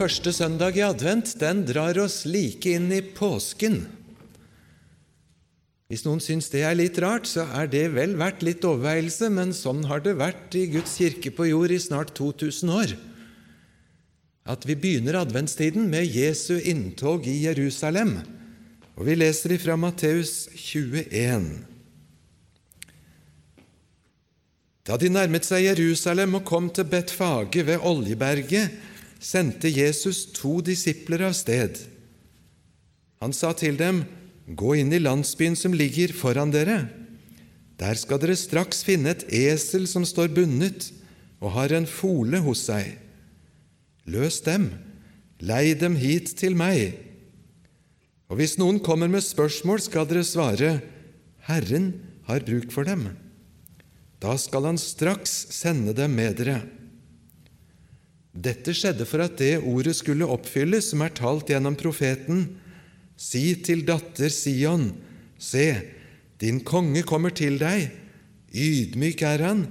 Første søndag i advent den drar oss like inn i påsken. Hvis noen syns det er litt rart, så er det vel verdt litt overveielse, men sånn har det vært i Guds kirke på jord i snart 2000 år. At vi begynner adventstiden med Jesu inntog i Jerusalem. Og vi leser ifra Matteus 21. Da de nærmet seg Jerusalem og kom til Betfage ved Oljeberget, sendte Jesus to disipler av sted. Han sa til dem, Gå inn i landsbyen som ligger foran dere. Der skal dere straks finne et esel som står bundet og har en fole hos seg. Løs dem, lei dem hit til meg. Og hvis noen kommer med spørsmål, skal dere svare, Herren har bruk for dem. Da skal han straks sende dem med dere. Dette skjedde for at det ordet skulle oppfylles som er talt gjennom profeten. Si til datter Sion, se, din konge kommer til deg. Ydmyk er han,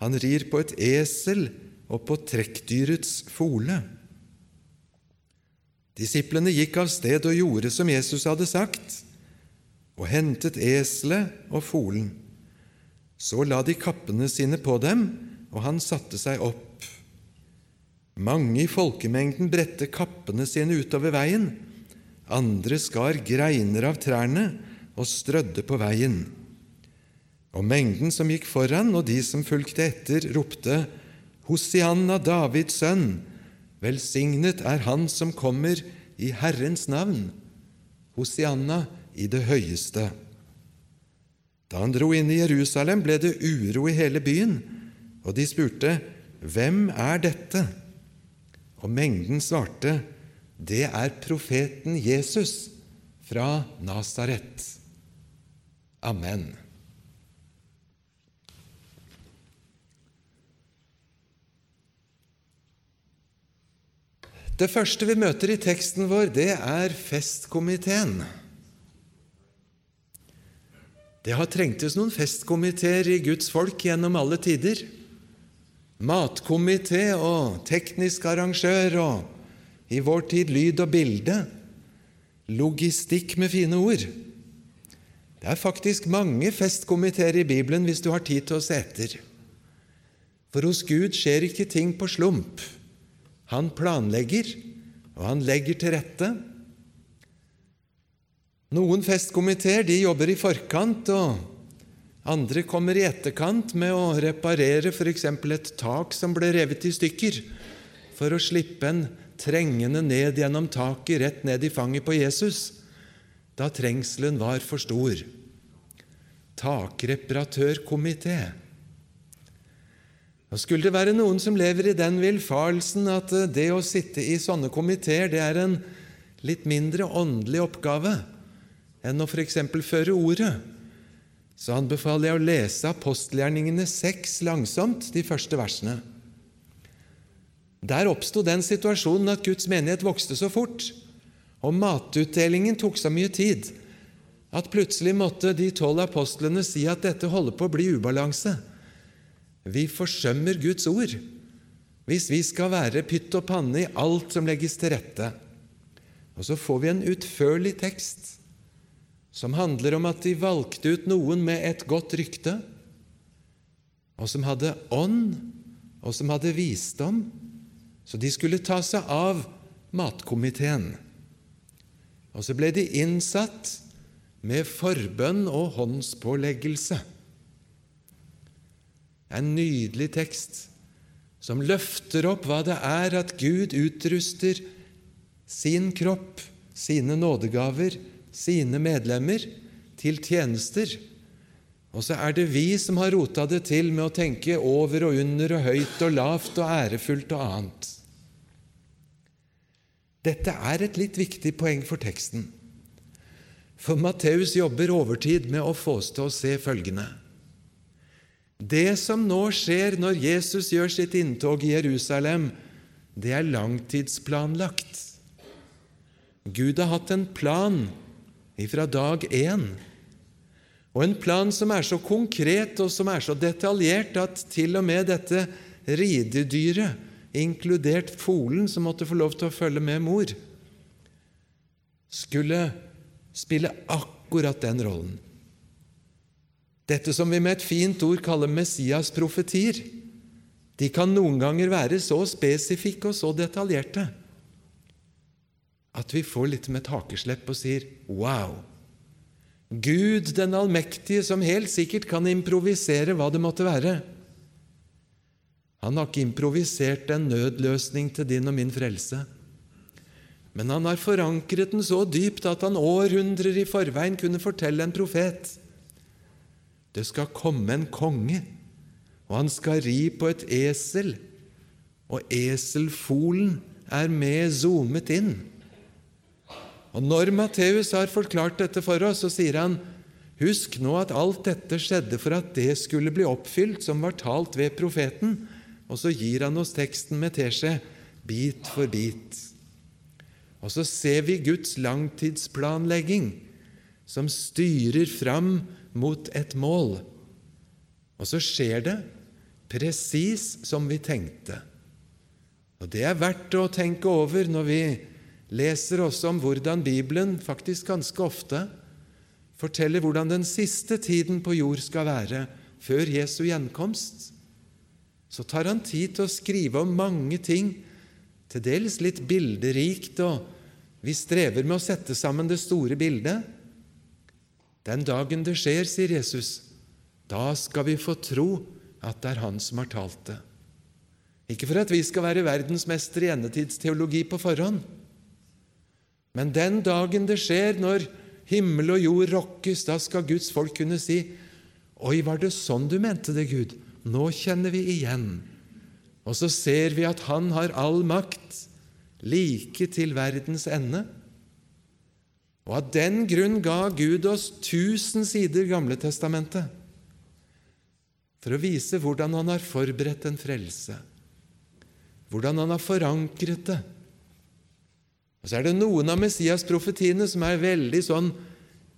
han rir på et esel og på trekkdyrets fole. Disiplene gikk av sted og gjorde som Jesus hadde sagt, og hentet eselet og folen. Så la de kappene sine på dem, og han satte seg opp. Mange i folkemengden bredte kappene sine utover veien, andre skar greiner av trærne og strødde på veien. Og mengden som gikk foran, og de som fulgte etter, ropte:" Hosianna, Davids sønn, velsignet er Han som kommer i Herrens navn. Hosianna i det høyeste. Da han dro inn i Jerusalem, ble det uro i hele byen, og de spurte, Hvem er dette? Og mengden svarte, Det er profeten Jesus fra Nasaret. Amen. Det første vi møter i teksten vår, det er festkomiteen. Det har trengtes noen festkomiteer i Guds folk gjennom alle tider. Matkomité og teknisk arrangør og i vår tid lyd og bilde. Logistikk med fine ord. Det er faktisk mange festkomiteer i Bibelen hvis du har tid til å se etter. For hos Gud skjer ikke ting på slump. Han planlegger, og han legger til rette. Noen festkomiteer jobber i forkant, og andre kommer i etterkant med å reparere f.eks. et tak som ble revet i stykker, for å slippe en trengende ned gjennom taket, rett ned i fanget på Jesus, da trengselen var for stor. Takreparatørkomité. Og Skulle det være noen som lever i den villfarelsen at det å sitte i sånne komiteer det er en litt mindre åndelig oppgave enn å f.eks. føre ordet, så anbefaler jeg å lese apostelgjerningene seks langsomt, de første versene. Der oppsto den situasjonen at Guds menighet vokste så fort, og matutdelingen tok så mye tid, at plutselig måtte de tolv apostlene si at dette holder på å bli ubalanse. Vi forsømmer Guds ord hvis vi skal være pytt og panne i alt som legges til rette. Og så får vi en utførlig tekst som handler om at de valgte ut noen med et godt rykte, og som hadde ånd, og som hadde visdom, så de skulle ta seg av matkomiteen. Og så ble de innsatt med forbønn og håndspåleggelse. En nydelig tekst som løfter opp hva det er at Gud utruster sin kropp, sine nådegaver, sine medlemmer til tjenester. Og så er det vi som har rota det til med å tenke over og under og høyt og lavt og ærefullt og annet. Dette er et litt viktig poeng for teksten. For Matteus jobber overtid med å få oss til å se følgende. Det som nå skjer når Jesus gjør sitt inntog i Jerusalem, det er langtidsplanlagt. Gud har hatt en plan ifra dag én, og en plan som er så konkret og som er så detaljert at til og med dette ridedyret, inkludert folen som måtte få lov til å følge med mor, skulle spille akkurat den rollen. Dette som vi med et fint ord kaller Messias-profetier, de kan noen ganger være så spesifikke og så detaljerte at vi får litt med et hakeslepp og sier wow! Gud den allmektige, som helt sikkert kan improvisere hva det måtte være. Han har ikke improvisert en nødløsning til din og min frelse. Men han har forankret den så dypt at han århundrer i forveien kunne fortelle en profet det skal komme en konge, og han skal ri på et esel, og eselfolen er med zoomet inn. Og Når Matteus har forklart dette for oss, så sier han Husk nå at alt dette skjedde for at det skulle bli oppfylt som var talt ved profeten. Og så gir han oss teksten med teskje, bit for bit. Og så ser vi Guds langtidsplanlegging som styrer fram mot et mål. Og så skjer det presis som vi tenkte. Og Det er verdt å tenke over når vi leser også om hvordan Bibelen faktisk ganske ofte forteller hvordan den siste tiden på jord skal være før Jesu gjenkomst. Så tar han tid til å skrive om mange ting til dels litt bilderikt, og vi strever med å sette sammen det store bildet. Den dagen det skjer, sier Jesus, da skal vi få tro at det er Han som har talt det. Ikke for at vi skal være verdensmester i endetidsteologi på forhånd, men den dagen det skjer, når himmel og jord rokkes, da skal Guds folk kunne si Oi, var det sånn du mente det, Gud? Nå kjenner vi igjen. Og så ser vi at Han har all makt like til verdens ende. Og av den grunn ga Gud oss tusen sider Gamle testamentet for å vise hvordan Han har forberedt en frelse, hvordan Han har forankret det. Og Så er det noen av Messias-profetiene som er veldig sånn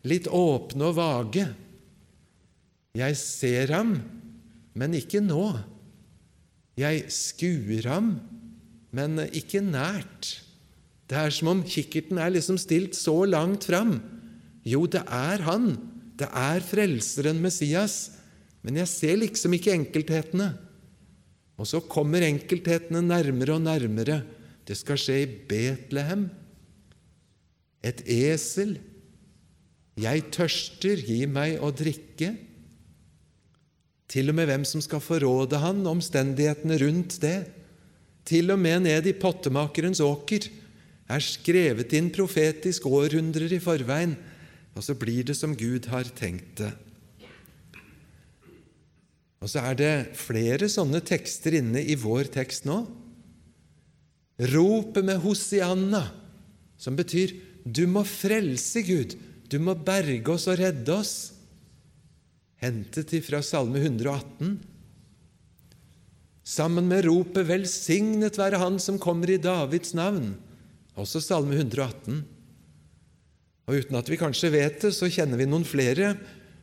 litt åpne og vage. Jeg ser ham, men ikke nå. Jeg skuer ham, men ikke nært. Det er som om kikkerten er liksom stilt så langt fram. Jo, det er han. Det er Frelseren Messias. Men jeg ser liksom ikke enkelthetene. Og så kommer enkelthetene nærmere og nærmere. Det skal skje i Betlehem. Et esel. Jeg tørster, gi meg å drikke. Til og med hvem som skal forråde han, omstendighetene rundt det. Til og med ned i pottemakerens åker er skrevet inn profetisk århundrer i forveien, og så blir det som Gud har tenkt det. Og så er det flere sånne tekster inne i vår tekst nå. Ropet med Hosianna, som betyr 'du må frelse, Gud', 'du må berge oss og redde oss', hentet ifra Salme 118. Sammen med ropet 'Velsignet være Han som kommer i Davids navn', også Salme 118. Og Uten at vi kanskje vet det, så kjenner vi noen flere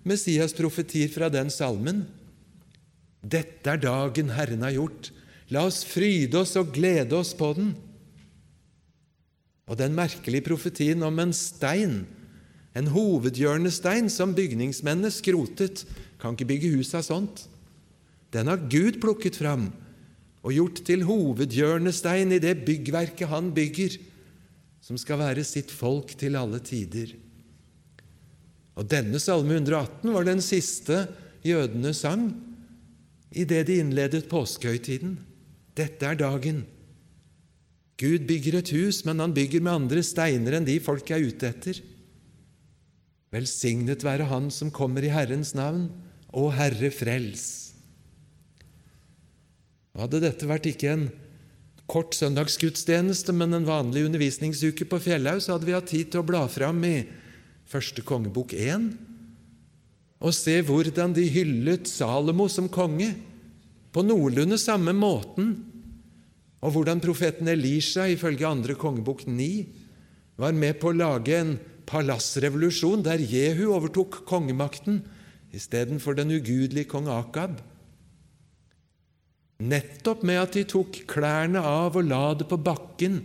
Messias-profetier fra den salmen. Dette er dagen Herren har gjort. La oss fryde oss og glede oss på den. Og den merkelige profetien om en stein, en hovedhjørnestein som bygningsmennene skrotet Kan ikke bygge hus av sånt. Den har Gud plukket fram og gjort til hovedhjørnestein i det byggverket han bygger som skal være sitt folk til alle tider. Og Denne salme 118 var den siste jødene sang idet de innledet påskehøytiden. Dette er dagen. Gud bygger et hus, men han bygger med andre steiner enn de folk er ute etter. Velsignet være Han som kommer i Herrens navn, og Herre frels. Hadde dette vært ikke en kort søndagsgudstjeneste, men en vanlig undervisningsuke på Fjellhaug, så hadde vi hatt tid til å bla fram i første kongebok 1, og se hvordan de hyllet Salomo som konge, på noenlunde samme måten, og hvordan profeten Elisha ifølge andre kongebok 9 var med på å lage en palassrevolusjon der Jehu overtok kongemakten istedenfor den ugudelige kong Akab. Nettopp med at de tok klærne av og la det på bakken,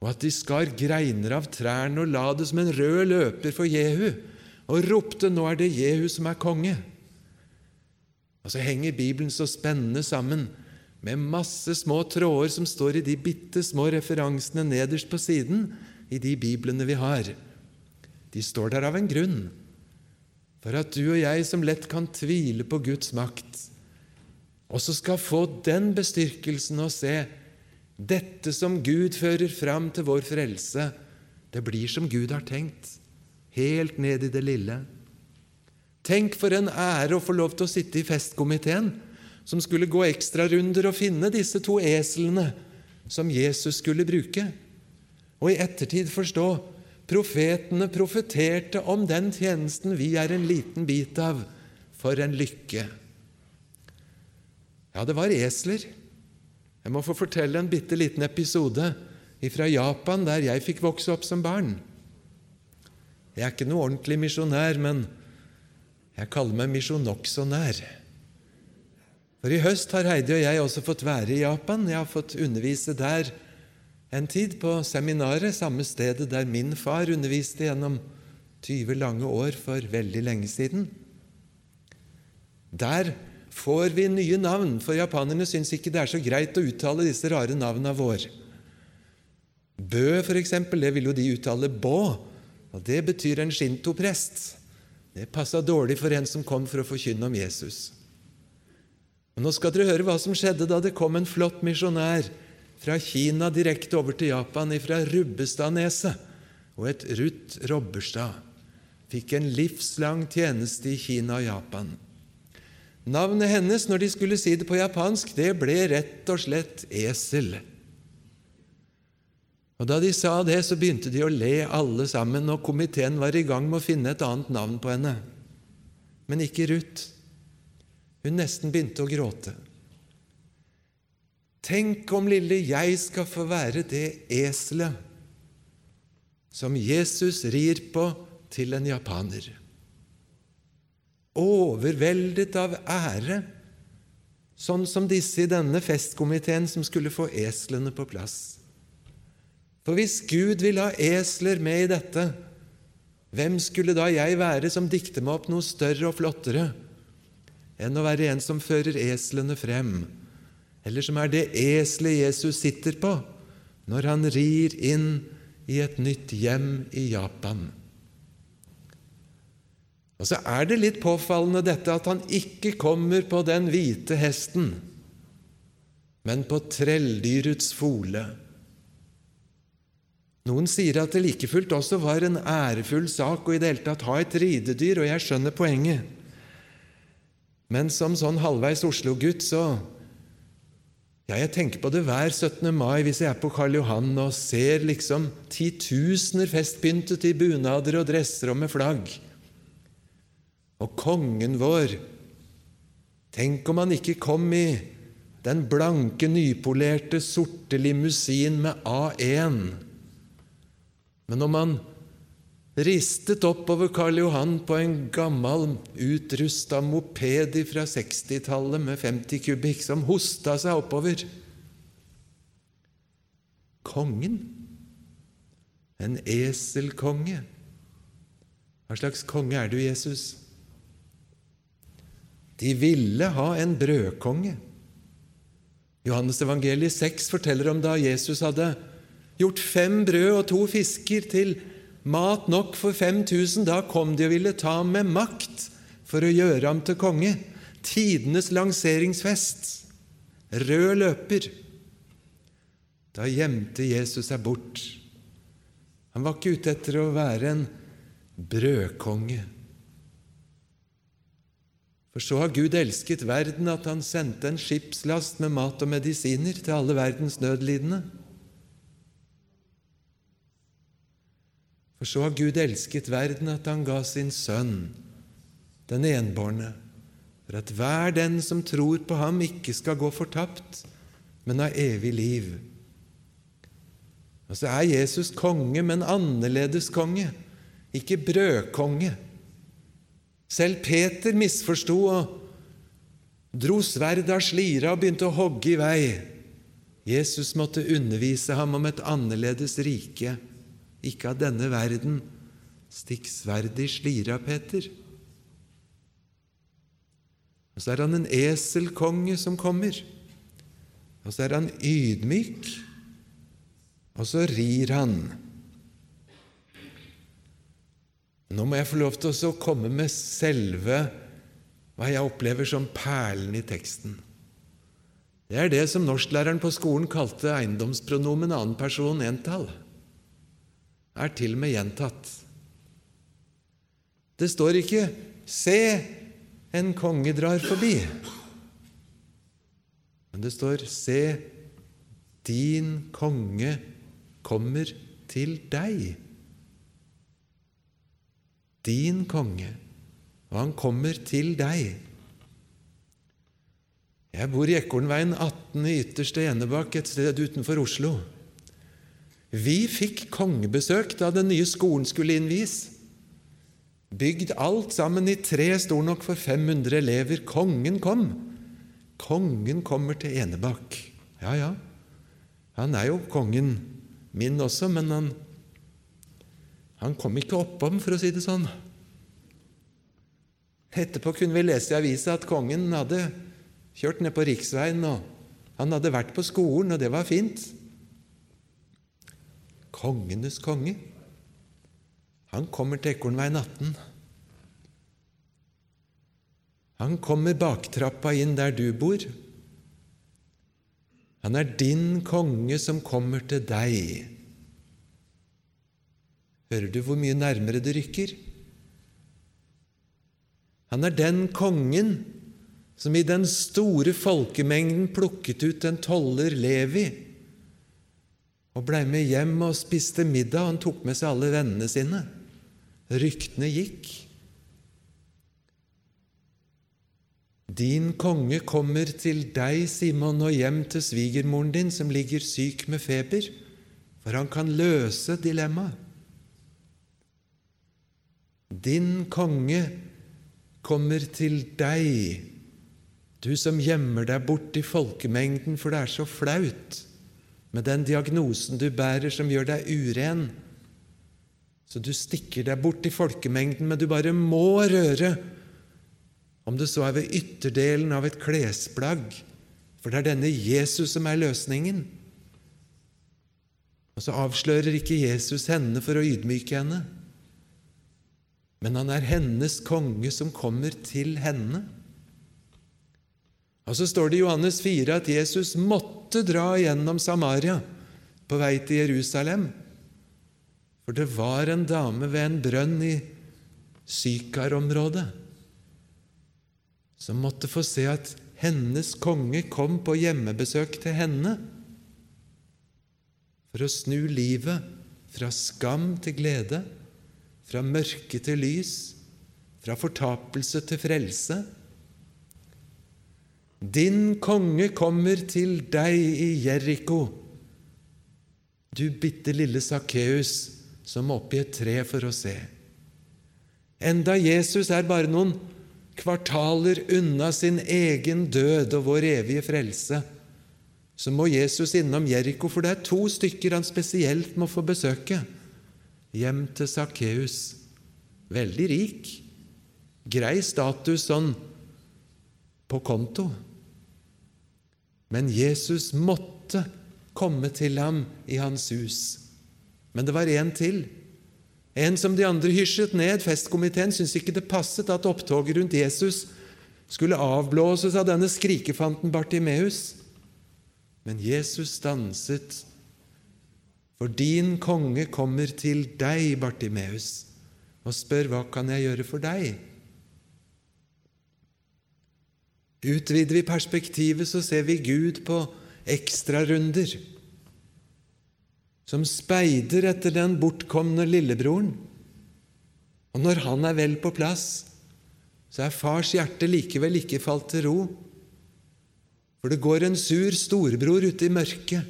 og at de skar greiner av trærne og la det som en rød løper for Jehu, og ropte 'Nå er det Jehu som er konge'. Og så henger Bibelen så spennende sammen med masse små tråder som står i de bitte små referansene nederst på siden i de biblene vi har. De står der av en grunn, for at du og jeg som lett kan tvile på Guds makt, også skal få den bestyrkelsen å se dette som Gud fører fram til vår frelse, det blir som Gud har tenkt, helt ned i det lille. Tenk for en ære å få lov til å sitte i festkomiteen, som skulle gå ekstrarunder og finne disse to eslene som Jesus skulle bruke, og i ettertid forstå profetene profeterte om den tjenesten vi er en liten bit av. For en lykke! Ja, det var esler. Jeg må få fortelle en bitte liten episode fra Japan, der jeg fikk vokse opp som barn. Jeg er ikke noe ordentlig misjonær, men jeg kaller meg misjonoksonær. For i høst har Heidi og jeg også fått være i Japan. Jeg har fått undervise der en tid, på seminaret, samme stedet der min far underviste gjennom 20 lange år for veldig lenge siden. Der får vi nye navn, for japanerne syns ikke det er så greit å uttale disse rare navnene våre. Bø, for eksempel, det vil jo de uttale bå, og det betyr en shinto-prest. Det passa dårlig for en som kom for å forkynne om Jesus. Og Nå skal dere høre hva som skjedde da det kom en flott misjonær fra Kina direkte over til Japan, fra Rubbestadneset, og et Ruth Robberstad fikk en livslang tjeneste i Kina og Japan. Navnet hennes, når de skulle si det på japansk, det ble rett og slett esel. Og Da de sa det, så begynte de å le alle sammen, og komiteen var i gang med å finne et annet navn på henne. Men ikke Ruth. Hun nesten begynte å gråte. Tenk om lille jeg skal få være det eselet som Jesus rir på til en japaner overveldet av ære, sånn som disse i denne festkomiteen som skulle få eslene på plass. For hvis Gud vil ha esler med i dette, hvem skulle da jeg være som dikter meg opp noe større og flottere enn å være en som fører eslene frem, eller som er det eselet Jesus sitter på når han rir inn i et nytt hjem i Japan? Og så er det litt påfallende dette at han ikke kommer på den hvite hesten, men på trelldyrets fole. Noen sier at det like fullt også var en ærefull sak å i det hele tatt ha et ridedyr, og jeg skjønner poenget. Men som sånn halvveis Oslo-gutt, så ja, Jeg tenker på det hver 17. mai hvis jeg er på Karl Johan og ser liksom titusener festpyntet i bunader og dresser og med flagg. Og kongen vår Tenk om han ikke kom i den blanke, nypolerte, sorte limousin med A1. Men om han ristet oppover Karl Johan på en gammel, utrusta moped fra 60-tallet med 50 kubikk, som hosta seg oppover Kongen? En eselkonge? Hva slags konge er du, Jesus? De ville ha en brødkonge. Johannes evangeliet 6 forteller om da Jesus hadde gjort fem brød og to fisker til mat nok for 5000. Da kom de og ville ta ham med makt for å gjøre ham til konge. Tidenes lanseringsfest. Rød løper. Da gjemte Jesus seg bort. Han var ikke ute etter å være en brødkonge. For så har Gud elsket verden at han sendte en skipslast med mat og medisiner til alle verdens nødlidende. For så har Gud elsket verden at han ga sin sønn, den enbårne, for at hver den som tror på ham, ikke skal gå fortapt, men ha evig liv. Og så er Jesus konge, men annerledes konge, ikke brødkonge. Selv Peter misforsto og dro sverd av slira og begynte å hogge i vei. Jesus måtte undervise ham om et annerledes rike ikke av denne verden. Stikk sverdet i slira, Peter. Og så er han en eselkonge som kommer. Og så er han ydmyk, og så rir han. Nå må jeg få lov til å komme med selve hva jeg opplever som perlen i teksten. Det er det som norsklæreren på skolen kalte eiendomspronomen annen person entall er til og med gjentatt. Det står ikke 'Se, en konge drar forbi', men det står 'Se, din konge kommer til deg'. Din konge, og han kommer til deg. Jeg bor i Ekornveien 18 i ytterste Enebakk, et sted utenfor Oslo. Vi fikk kongebesøk da den nye skolen skulle innvies. Bygd alt sammen i tre, stor nok for 500 elever. Kongen kom. Kongen kommer til Enebakk. Ja, ja, han er jo kongen min også, men han, han kom ikke oppom, for å si det sånn. Etterpå kunne vi lese i avisa at kongen hadde kjørt ned på riksveien, og han hadde vært på skolen, og det var fint kongenes konge. Han kommer til Ekornveien 18. Han kommer baktrappa inn der du bor. Han er din konge som kommer til deg. Hører du hvor mye nærmere det rykker? Han er den kongen som i den store folkemengden plukket ut en toller Levi og blei med hjem og spiste middag. Han tok med seg alle vennene sine. Ryktene gikk. Din konge kommer til deg, Simon, og hjem til svigermoren din, som ligger syk med feber, for han kan løse dilemmaet. Din konge kommer til deg, du som gjemmer deg bort i folkemengden, for det er så flaut med den diagnosen du bærer som gjør deg uren. Så du stikker deg bort i folkemengden, men du bare må røre, om det så er ved ytterdelen av et klesplagg, for det er denne Jesus som er løsningen. Og så avslører ikke Jesus henne for å ydmyke henne, men han er hennes konge som kommer til henne. Og så står det i Johannes 4 at Jesus måtte dra gjennom Samaria på vei til Jerusalem. For det var en dame ved en brønn i Sykar-området som måtte få se at hennes konge kom på hjemmebesøk til henne for å snu livet fra skam til glede, fra mørke til lys, fra fortapelse til frelse. Din konge kommer til deg i Jeriko, du bitte lille Sakkeus som må opp i et tre for å se. Enda Jesus er bare noen kvartaler unna sin egen død og vår evige frelse, så må Jesus innom Jeriko, for det er to stykker han spesielt må få besøke. Hjem til Sakkeus. Veldig rik. Grei status sånn på konto. Men Jesus måtte komme til ham i hans hus. Men det var en til. En som de andre hysjet ned. Festkomiteen syntes ikke det passet at opptoget rundt Jesus skulle avblåses av denne skrikefanten Bartimeus. Men Jesus stanset. For din konge kommer til deg, Bartimeus, og spør hva kan jeg gjøre for deg? Utvider vi perspektivet, så ser vi Gud på ekstrarunder. som speider etter den bortkomne lillebroren. Og når han er vel på plass, så er fars hjerte likevel ikke falt til ro. For det går en sur storebror ute i mørket.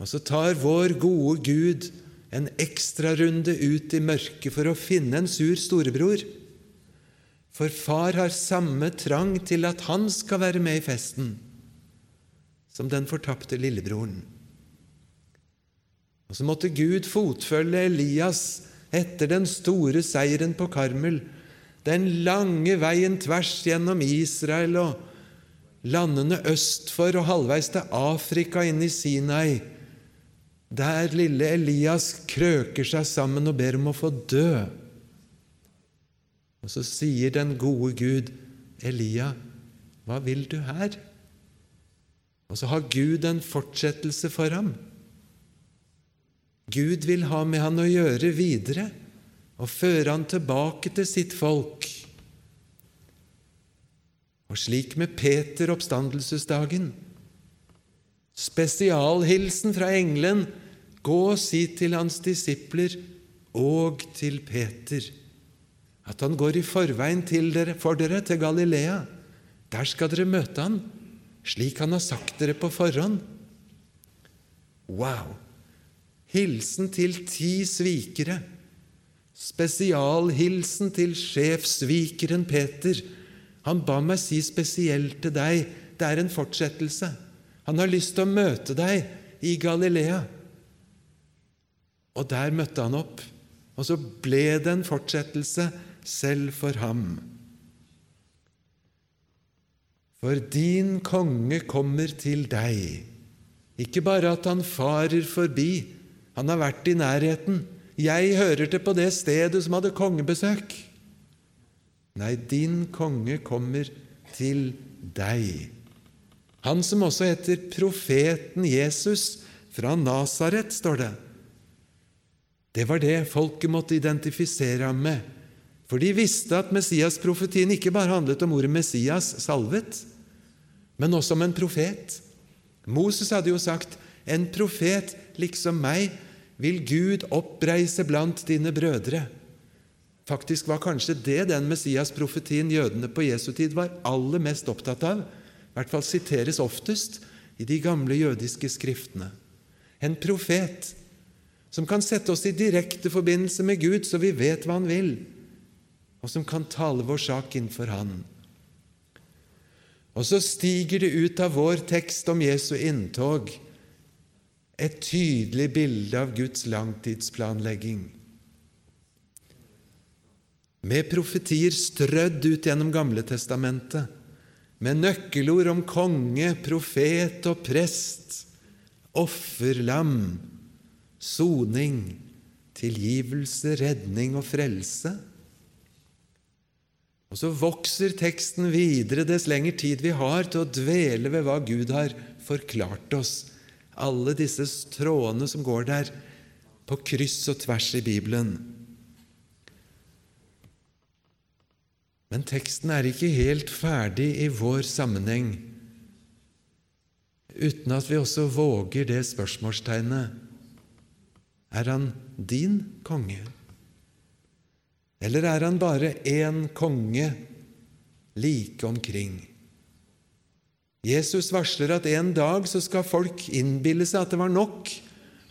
Og så tar vår gode Gud en ekstrarunde ut i mørket for å finne en sur storebror. For far har samme trang til at han skal være med i festen, som den fortapte lillebroren. Og så måtte Gud fotfølge Elias etter den store seieren på Karmel, den lange veien tvers gjennom Israel og landene østfor og halvveis til Afrika, inn i Sinai, der lille Elias krøker seg sammen og ber om å få dø. Og så sier den gode Gud, Elia, hva vil du her? Og så har Gud en fortsettelse for ham. Gud vil ha med han å gjøre videre og føre han tilbake til sitt folk. Og slik med Peter oppstandelsesdagen. Spesialhilsen fra engelen Gå og si til hans disipler og til Peter at han går i forveien dere, for dere til Galilea. Der skal dere møte han, slik han har sagt dere på forhånd. Wow! Hilsen til ti svikere. Spesialhilsen til sjefsvikeren Peter. Han ba meg si spesielt til deg det er en fortsettelse. Han har lyst til å møte deg i Galilea. Og der møtte han opp. Og så ble det en fortsettelse selv for ham. For din konge kommer til deg. Ikke bare at han farer forbi, han har vært i nærheten. Jeg hører til på det stedet som hadde kongebesøk. Nei, din konge kommer til deg. Han som også heter profeten Jesus fra Nasaret, står det. Det var det folket måtte identifisere ham med, for de visste at Messias-profetien ikke bare handlet om ordet Messias, salvet, men også om en profet. Moses hadde jo sagt 'En profet liksom meg vil Gud oppreise blant dine brødre. Faktisk var kanskje det den Messias-profetien jødene på Jesu tid var aller mest opptatt av, i hvert fall siteres oftest i de gamle jødiske skriftene. En profet som kan sette oss i direkte forbindelse med Gud, så vi vet hva Han vil, og som kan tale vår sak innenfor Han. Og så stiger det ut av vår tekst om Jesu inntog et tydelig bilde av Guds langtidsplanlegging. Med profetier strødd ut gjennom Gamle testamentet, med nøkkelord om konge, profet og prest, offerlam, soning, tilgivelse, redning og frelse. Og så vokser teksten videre dess lenger tid vi har til å dvele ved hva Gud har forklart oss alle disse trådene som går der på kryss og tvers i Bibelen. Men teksten er ikke helt ferdig i vår sammenheng uten at vi også våger det spørsmålstegnet Er han din konge? Eller er han bare én konge like omkring? Jesus varsler at en dag så skal folk innbille seg at det var nok,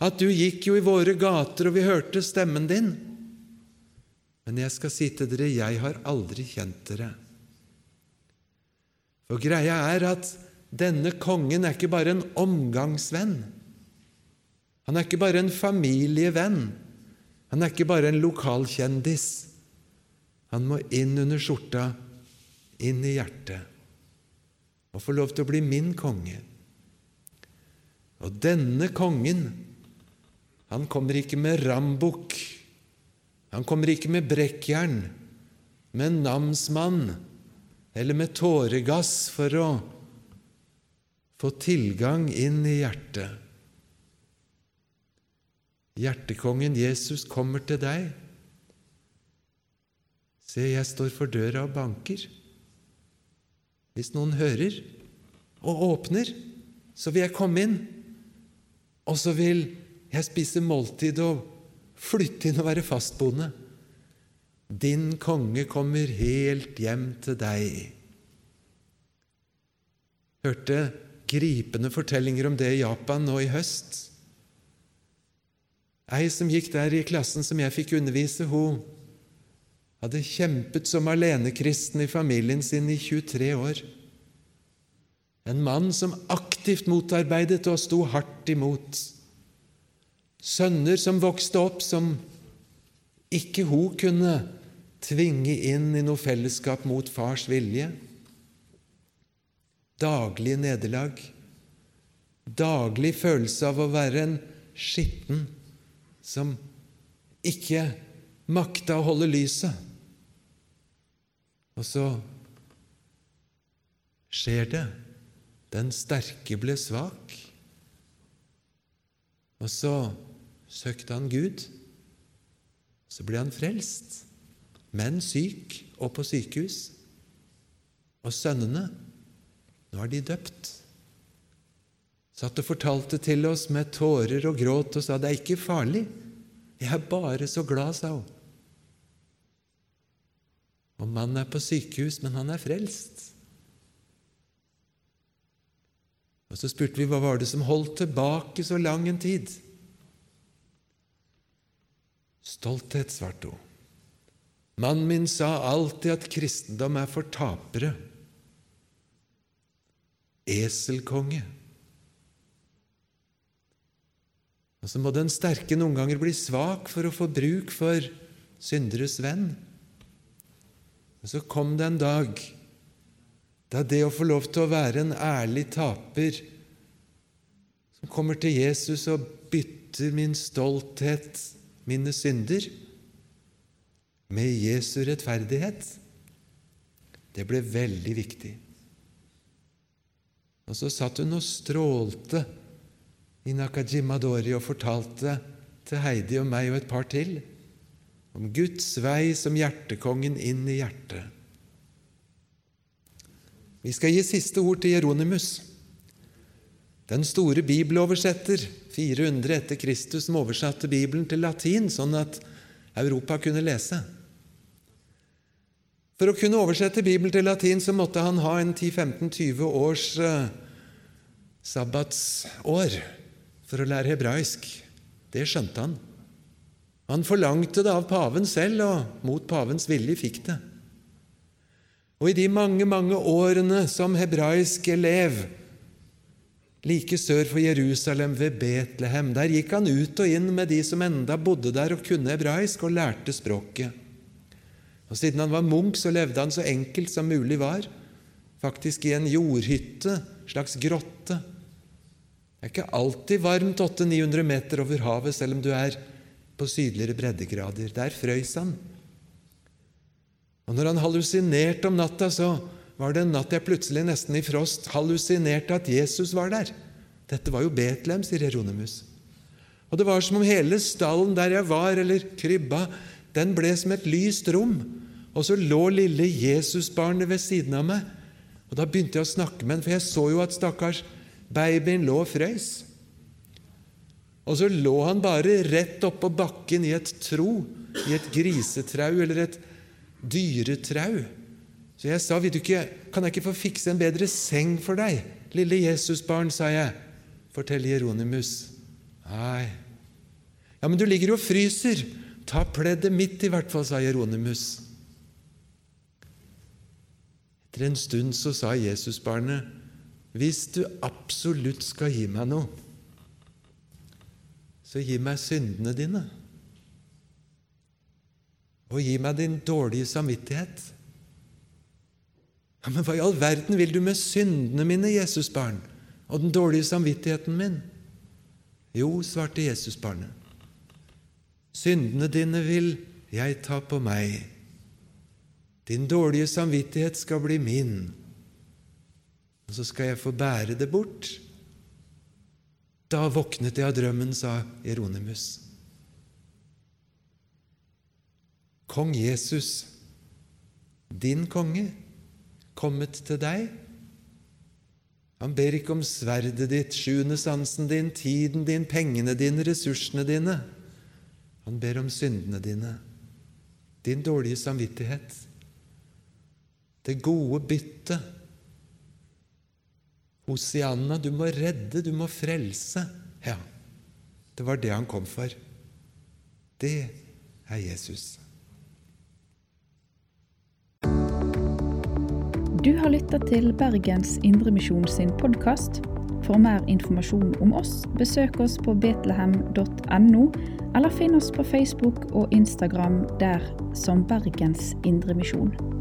at du gikk jo i våre gater, og vi hørte stemmen din. Men jeg skal si til dere, jeg har aldri kjent dere. For greia er at denne kongen er ikke bare en omgangsvenn. Han er ikke bare en familievenn. Han er ikke bare en lokalkjendis. Han må inn under skjorta, inn i hjertet og få lov til å bli min konge. Og denne kongen, han kommer ikke med rambukk, han kommer ikke med brekkjern, med namsmann eller med tåregass for å få tilgang inn i hjertet. Hjertekongen Jesus kommer til deg. Se, jeg står for døra og banker. Hvis noen hører og åpner, så vil jeg komme inn og så vil jeg spise måltid og flytte inn og være fastboende. Din konge kommer helt hjem til deg. Hørte gripende fortellinger om det i Japan nå i høst. Ei som gikk der i klassen som jeg fikk undervise, hun hadde kjempet som alenekristen i familien sin i 23 år. En mann som aktivt motarbeidet og sto hardt imot. Sønner som vokste opp som ikke hun kunne tvinge inn i noe fellesskap mot fars vilje. Daglige nederlag, daglig følelse av å være en skitten som ikke makta å holde lyset. Og så skjer det. Den sterke ble svak. Og så søkte han Gud. Så ble han frelst, men syk og på sykehus. Og sønnene, nå er de døpt. Satt og fortalte til oss med tårer og gråt og sa det er ikke farlig. Jeg er bare så glad, sa hun. Og mannen er på sykehus, men han er frelst. Og Så spurte vi hva var det som holdt tilbake så lang en tid. Stolthet, svarte hun. Mannen min sa alltid at kristendom er for tapere. Eselkonge. Og så må den sterke noen ganger bli svak for å få bruk for synderes venn. Og så kom det en dag da det å få lov til å være en ærlig taper som kommer til Jesus og bytter min stolthet, mine synder, med Jesu rettferdighet, det ble veldig viktig. Og så satt hun og strålte i Nakajimadori og fortalte til Heidi og meg og et par til om Guds vei som hjertekongen inn i hjertet. Vi skal gi siste ord til Jeronimus, den store bibeloversetter, 400 etter Kristus, som oversatte Bibelen til latin, sånn at Europa kunne lese. For å kunne oversette Bibelen til latin så måtte han ha en 10-15-20 års uh, sabbatsår for å lære hebraisk. Det skjønte han. Han forlangte det av paven selv, og mot pavens vilje fikk det. Og i de mange, mange årene som hebraisk elev like sør for Jerusalem, ved Betlehem, der gikk han ut og inn med de som enda bodde der og kunne hebraisk og lærte språket. Og Siden han var munk, så levde han så enkelt som mulig var, faktisk i en jordhytte, slags grotte, det er ikke alltid varmt 800-900 meter over havet, selv om du er på sydligere breddegrader. Der frøys han. Og når han hallusinerte om natta, så var det en natt jeg plutselig, nesten i frost, hallusinerte at Jesus var der. Dette var jo Betlehem, sier Jeronimus. Og det var som om hele stallen der jeg var, eller krybba, den ble som et lyst rom. Og så lå lille Jesusbarnet ved siden av meg. Og Da begynte jeg å snakke med ham, for jeg så jo at stakkars Babyen lå og frøys. Og så lå han bare rett oppå bakken i et tro, i et grisetrau eller et dyretrau. Så jeg sa, Vil du ikke, 'Kan jeg ikke få fikse en bedre seng for deg?' 'Lille Jesusbarn', sa jeg. Forteller Jeronimus. Nei. Ja, men du ligger jo og fryser. Ta pleddet mitt, i hvert fall, sa Jeronimus. Etter en stund så sa Jesusbarnet, hvis du absolutt skal gi meg noe, så gi meg syndene dine. Og gi meg din dårlige samvittighet. Ja, Men hva i all verden vil du med syndene mine, Jesusbarn, og den dårlige samvittigheten min? Jo, svarte Jesusbarnet, syndene dine vil jeg ta på meg. Din dårlige samvittighet skal bli min og så skal jeg få bære det bort. Da våknet jeg av drømmen, sa Jeronimus. Kong Jesus, din konge, kommet til deg? Han ber ikke om sverdet ditt, sjuende sansen din, tiden din, pengene dine, ressursene dine. Han ber om syndene dine, din dårlige samvittighet, det gode byttet. Hosianna, du må redde, du må frelse. Ja, det var det han kom for. Det er Jesus. Du har lytta til Bergens Indremisjon sin podkast. For mer informasjon om oss, besøk oss på betlehem.no, eller finn oss på Facebook og Instagram der som Bergens Indremisjon.